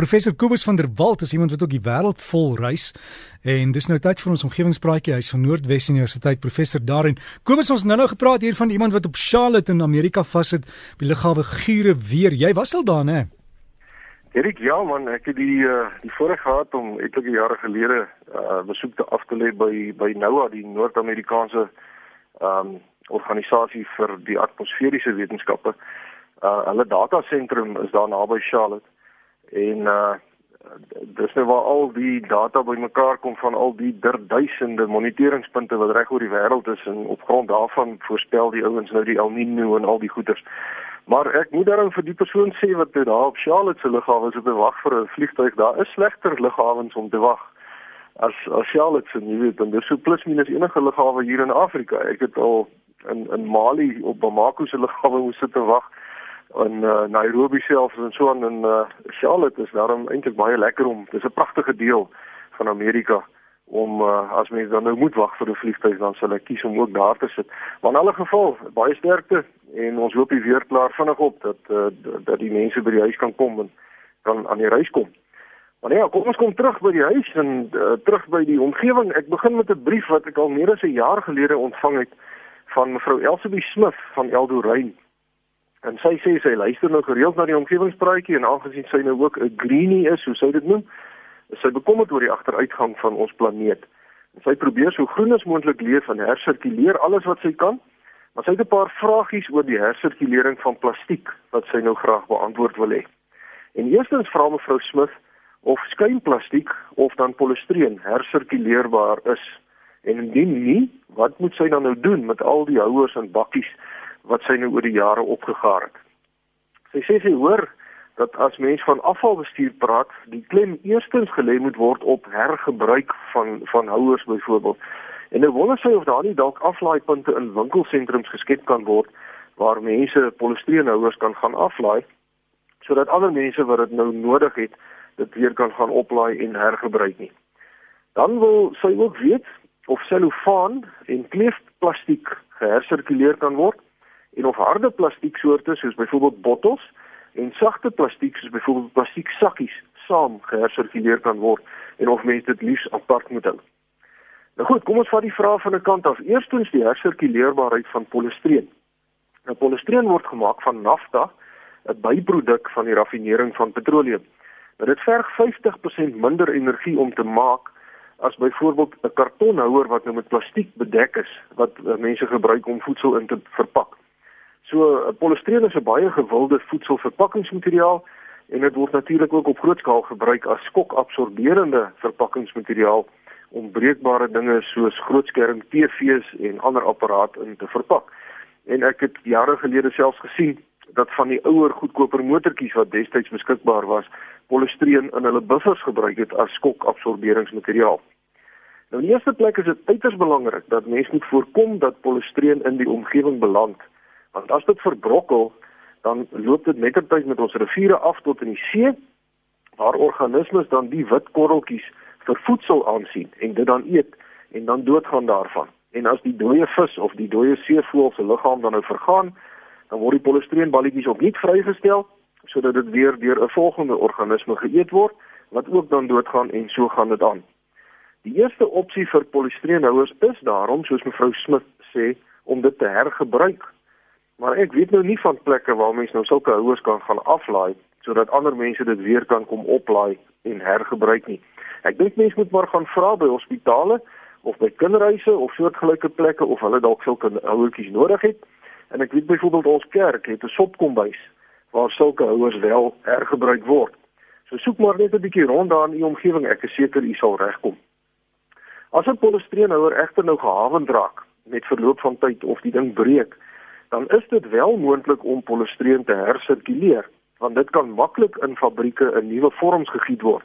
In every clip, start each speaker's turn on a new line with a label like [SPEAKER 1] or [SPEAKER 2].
[SPEAKER 1] Professor Kobus van der Walt is iemand wat ook die wêreld vol reis en dis nou tyd vir ons omgewingspraatjie huis van Noordwes Universiteit professor daarin. Kobus ons nou nou gepraat hier van iemand wat op Charlotte in Amerika vassit by lughawe Gure weer. Jy was al daar, né?
[SPEAKER 2] Erik, ja man, ek het die uh, die voorreg gehad om etlike jare gelede uh, besoek te af te lê by by NOAA, die Noord-Amerikaanse ehm um, organisasie vir die atmosferiese wetenskappe. Uh hulle datasentrum is daar naby Charlotte en uh dis nou waar al die data bymekaar kom van al die duisende moniteringspunte wat reg oor die wêreld is en op grond daarvan voorspel die ouens nou die El Niño en al die goeters. Maar ek moet daarom vir die persoon sê wat daar op Charlotte se lughawe is op wag vir 'n vliegtuig, daar is slegter lughawens om te wag as as Charlotte nie weet en dis so plus minus enige lughawe hier in Afrika. Ek het al in in Mali op Bamako se lughawe moes sit te wag in uh, Nairobi self en so aan in uh, Charlotte is daarom eintlik baie lekker om dis 'n pragtige deel van Amerika om uh, as mens dan nou moet wag vir 'n vliegtuig dan sal ek kies om ook daar te sit. Maar in alle geval baie sterkte en ons hoop die weer klaar vinnig op dat uh, dat die mense by die huis kan kom en kan aan die reis kom. Maar ja, kom ons kom terug by die huis en uh, terug by die omgewing. Ek begin met 'n brief wat ek al meer as 'n jaar gelede ontvang het van mevrou Elsabie Smith van Eldorein En sy sê sy luister nou gereeld na die omgewingspraatjie en aangesien sy nou ook 'n greenie is, hoe sou dit noem? Sy bekommerd oor die agteruitgang van ons planeet. En sy probeer so groen as moontlik leef en hersirkuleer alles wat sy kan. Maar sy het 'n paar vragies oor die hersirkulering van plastiek wat sy nou graag beantwoord wil hê. En eerstens vra mevrou Smith of skuimplastiek of dan polistireen hersirkuleerbaar is. En indien nie, wat moet sy dan nou doen met al die houers en bakkies wat sy nou oor die jare opgegaar het. Sy sê sy hoor dat as mens van afvalbestuur praat, die klem eerstens gelê moet word op hergebruik van van houers byvoorbeeld. En nou wonder sy of daar nie dalk aflaaipunte in winkelsentrums geskep kan word waar mense polistireenhouers kan gaan aflaai sodat ander mense wat dit nou nodig het, dit weer kan gaan oplaai en hergebruik nie. Dan wil sy ook weet of selofaan en kleefplastiek gehersirkuleer kan word en of harde plastieksoorte soos byvoorbeeld bottels en sagte plastiek soos byvoorbeeld plastiek sakkies saam gehersirkuleer kan word en of mense dit liefs apart moet hou. Nou goed, kom ons vat die vraag van 'n kant af. Eerstens die hersirkuleerbaarheid van polistireen. Nou polistireen word gemaak van nafta, 'n byproduk van die raffinering van petroleum. Nou dit verg 50% minder energie om te maak as byvoorbeeld 'n kartonhouer wat nou met plastiek bedek is wat uh, mense gebruik om voedsel in te verpak. So eh, polistireen is 'n baie gewilde voedselverpakkingsmateriaal en dit word natuurlik ook op groot skaal gebruik as skokabsorberende verpakkingsmateriaal om breekbare dinge soos grootskerm TV's en ander apparate in te verpak. En ek het jare gelede selfs gesien dat van die ouer goedkoper motortjies wat destyds beskikbaar was, polistireen in hulle buffers gebruik het as skokabsorberingsmateriaal. Nou in die eerste plek is dit uiters belangrik dat mense moet voorkom dat polistireen in die omgewing beland want as dit verbrokkel dan loop dit mettertyd met ons riviere af tot in die see waar organismes dan die wit korreltjies vir voedsel aansien en dit dan eet en dan doodgaan daarvan en as die dooie vis of die dooie seevoël se liggaam dan nou vergaan dan word die polistireenballetjies opnuut vrygestel sodat dit weer deur 'n volgende organisme geëet word wat ook dan doodgaan en so gaan dit aan. Die eerste opsie vir polistireenhouers is daarom soos mevrou Smit sê om dit te hergebruik Maar ek weet nou nie van plekke waar mense nou sulke houers kan gaan aflaai sodat ander mense dit weer kan kom oplaai en hergebruik nie. Ek dink mense moet maar gaan vra by hospitale of by kinderhuise of soortgelyke plekke of hulle dalk sulke houertjies nodig het. En ek weet byvoorbeeld ons kerk het 'n sopkombuis waar sulke houers wel hergebruik word. So soek maar net 'n bietjie rond daar in u omgewing, ek is seker u sal regkom. As 'n polistireenhouer egter nou gehawend raak met verloop van tyd of die ding breek, dan is dit wel moontlik om polistireen te hersirkuleer want dit kan maklik in fabrieke in nuwe vorms gegiet word.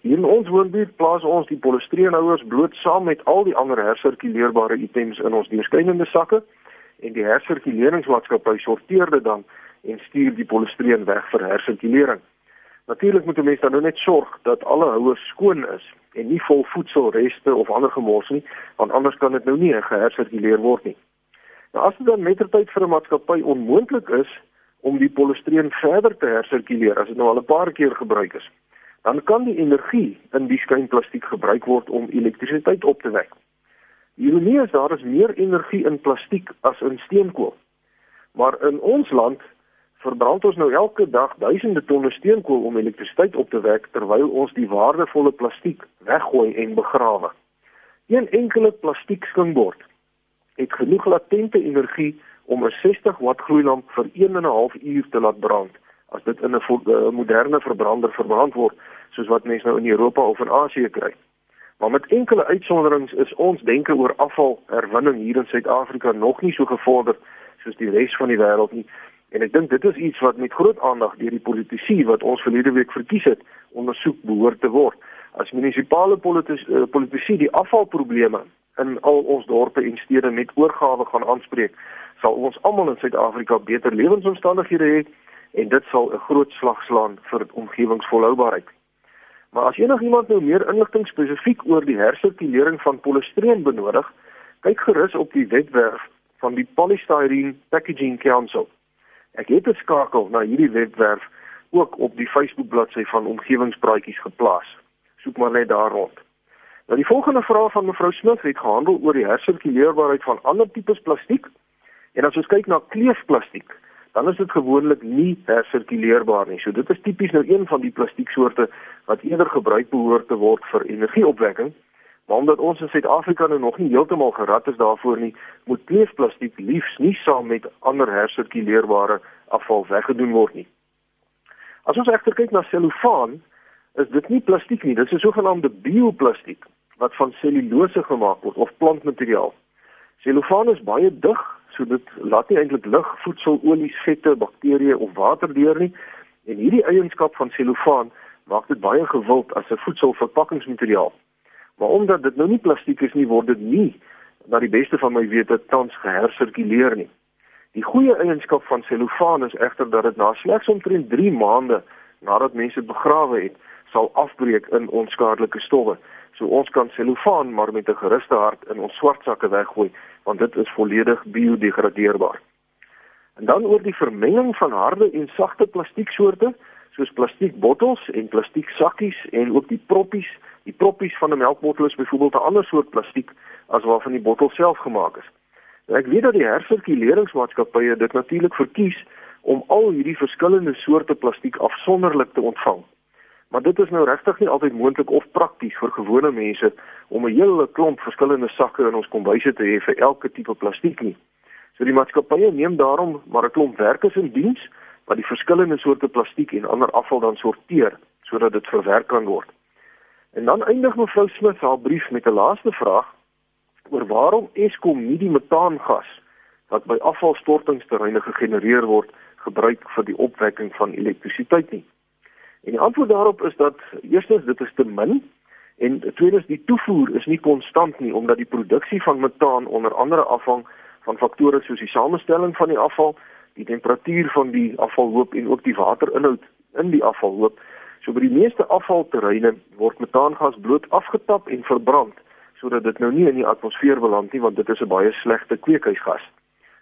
[SPEAKER 2] Hier in ons woonbuurt plaas ons die polistireenhouers bloot saam met al die ander hersirkuleerbare items in ons deurskynende sakke en die hersirkuleringsmaatskappy sorteer dit dan en stuur die polistireen weg vir hersirkulering. Natuurlik moet 'n mens dan nou net sorg dat alle houers skoon is en nie vol voedselreste of ander gemors nie, want anders kan dit nou nie gehersirkuleer word nie. Nou as dit dan mettertyd vir 'n maatskappy onmoontlik is om die polistireen verder te hersirkuleer as dit nou al 'n paar keer gebruik is, dan kan die energie in die skynplastiek gebruik word om elektrisiteit op te wek. Die ironie is daar is meer energie in plastiek as in steenkool. Maar in ons land verbrand ons nou elke dag duisende tonne steenkool om elektrisiteit op te wek terwyl ons die waardevolle plastiek weggooi en begrawe. Een enkele plastiek skingbord het genoeg latente energie om 'n 60 watt gloeilamp vir 1 en 'n half uur te laat brand as dit in 'n eh, moderne verbrander verbrand word soos wat mense nou in Europa of in Asië kry. Maar met enkele uitsonderings is ons denke oor afvalherwinning hier in Suid-Afrika nog nie so gevorder soos die res van die wêreld nie. En ek dink dit is iets wat met groot aandag deur die politici wat ons verlede week verkies het, ondersoek behoort te word. As munisipale eh, politici die afvalprobleme in al ons dorpe en stede met oorgawe gaan aanspreek, sal ons almal in Suid-Afrika beter lewensomstandighede hê en dit sal 'n groot slag slaan vir omgewingsvolhoubaarheid. Maar as enigiemand nou meer inligting spesifiek oor die hersirkulering van polistireen benodig, kyk gerus op die webwerf van die Polystyrene Packaging Council. Ek het 'n skakel na hierdie webwerf ook op die Facebook bladsy van omgewingspraatjies geplaas. Soek maar net daar rond. Nou die volgende vraag van mevrou Smith het gehandel oor die hersirkuleerbaarheid van ander tipes plastiek. En as ons kyk na kleefplastiek, dan is dit gewoonlik nie hersirkuleerbaar nie. So dit is tipies nou een van die plastieksoorte wat eerder gebruik behoort te word vir energieopwekking. Maar omdat ons in Suid-Afrika nou nog nie heeltemal gerad is daarvoor nie, moet kleefplastiek liefs nie saam met ander hersirkuleerbare afval weggedoen word nie. As ons egter kyk na selofaan, is dit nie plastiek nie, dit is 'n sogenaamde bioplastiek wat van selulose gemaak word of plantmateriaal. Selofaan is baie dig, so dit laat nie eintlik lug, voedsel, olies, vette, bakterieë of water deur nie. En hierdie eienskap van selofaan maak dit baie gewild as 'n voedselverpakkingsmateriaal. Maar omdat dit nou nie plastiek is nie, word dit nie na die beste van my wete tans gehersirkuleer nie. Die goeie eienskap van selofaan is egter dat dit na slegs omtrent 3 maande nadat mense dit begrawe het, sal afbreek in onskadelike stowwe. So ons kan selofaan maar met 'n geruste hart in ons swartsakke weggooi want dit is volledig biodegradeerbaar. En dan oor die vermenging van harde en sagte plastieksoorte soos plastiekbottels en plastieksakkies en ook die proppies. Die proppies van 'n melkbottel is byvoorbeeld 'n ander soort plastiek as waarvan die bottel self gemaak is. Nou ek weet dat die hersirkuleringsmaatskappye dit natuurlik verkies om al hierdie verskillende soorte plastiek afsonderlik te ontvang. Maar dit is nou regtig nie altyd moontlik of prakties vir gewone mense om 'n hele klomp verskillende sakke in ons kombuise te hê vir elke tipe plastiek nie. So die maatskappye neem daarom maar 'n klomp werkers in diens wat die verskillende soorte plastiek en ander afval dan sorteer sodat dit verwerk kan word. En dan eindig mevrou Smith haar brief met 'n laaste vraag oor waarom Eskom nie die metaangas wat by afvalstortingsterreine gegenereer word gebruik vir die opwekking van elektrisiteit nie. En die antwoord daarop is dat eerstens dit is te min en tweedens die toevoer is nie konstant nie omdat die produksie van metaan onder andere afhang van faktore soos die samestelling van die afval, die temperatuur van die afvalhoop en ook die waterinhoud in die afvalhoop. So by die meeste afvalterreine word metaangas bloot afgetap en verbrand sodat dit nou nie in die atmosfeer beland nie want dit is 'n baie slegte kweekhuisgas.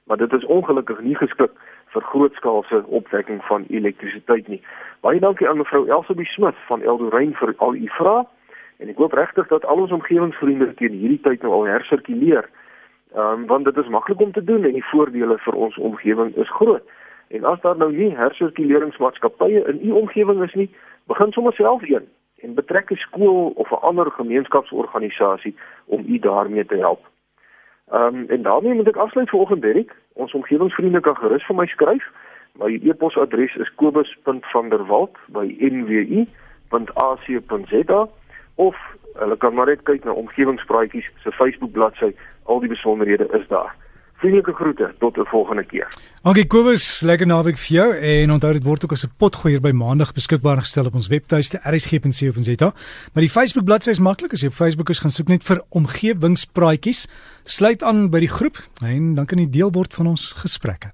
[SPEAKER 2] Maar dit is ongelukkig nie geskik vir grootskaalse opwekking van elektrisiteit nie. Baie dankie aan mevrou Elsabie Smit van Eldorein vir al u vrae en ek hoop regtig dat al ons omgewingsvriende teen hierdie tyd nou al hersirkuleer. Ehm um, want dit is maklik om te doen en die voordele vir ons omgewing is groot. En as daar nou nie hersirkuleringsmaatskappye in u omgewing is nie, begin sommer self een en betrek 'n skool of 'n ander gemeenskapsorganisasie om u daarmee te help. Ehm um, en daarmee moet ek afsluit vir oggend Derek. Ons omgewingsvriende kan gerus vir my skryf. My e-posadres is kobus.vanderwalt@nwu.ac.za of hulle kan maar net kyk na omgewingspraatjies se Facebook bladsy. Al die besonderhede is daar. Vriendelike groete tot 'n volgende keer.
[SPEAKER 1] Dankie Kobus, lekker naweek vir jou en onthou dit word ook as 'n potgoeier by Maandag beskikbaar gestel op ons webtuiste rsg.co.za. Maar die Facebook bladsy is maklik as jy op Facebook is gaan soek net vir omgewingspraatjies. Sluit aan by die groep en dan kan jy deel word van ons gesprekke.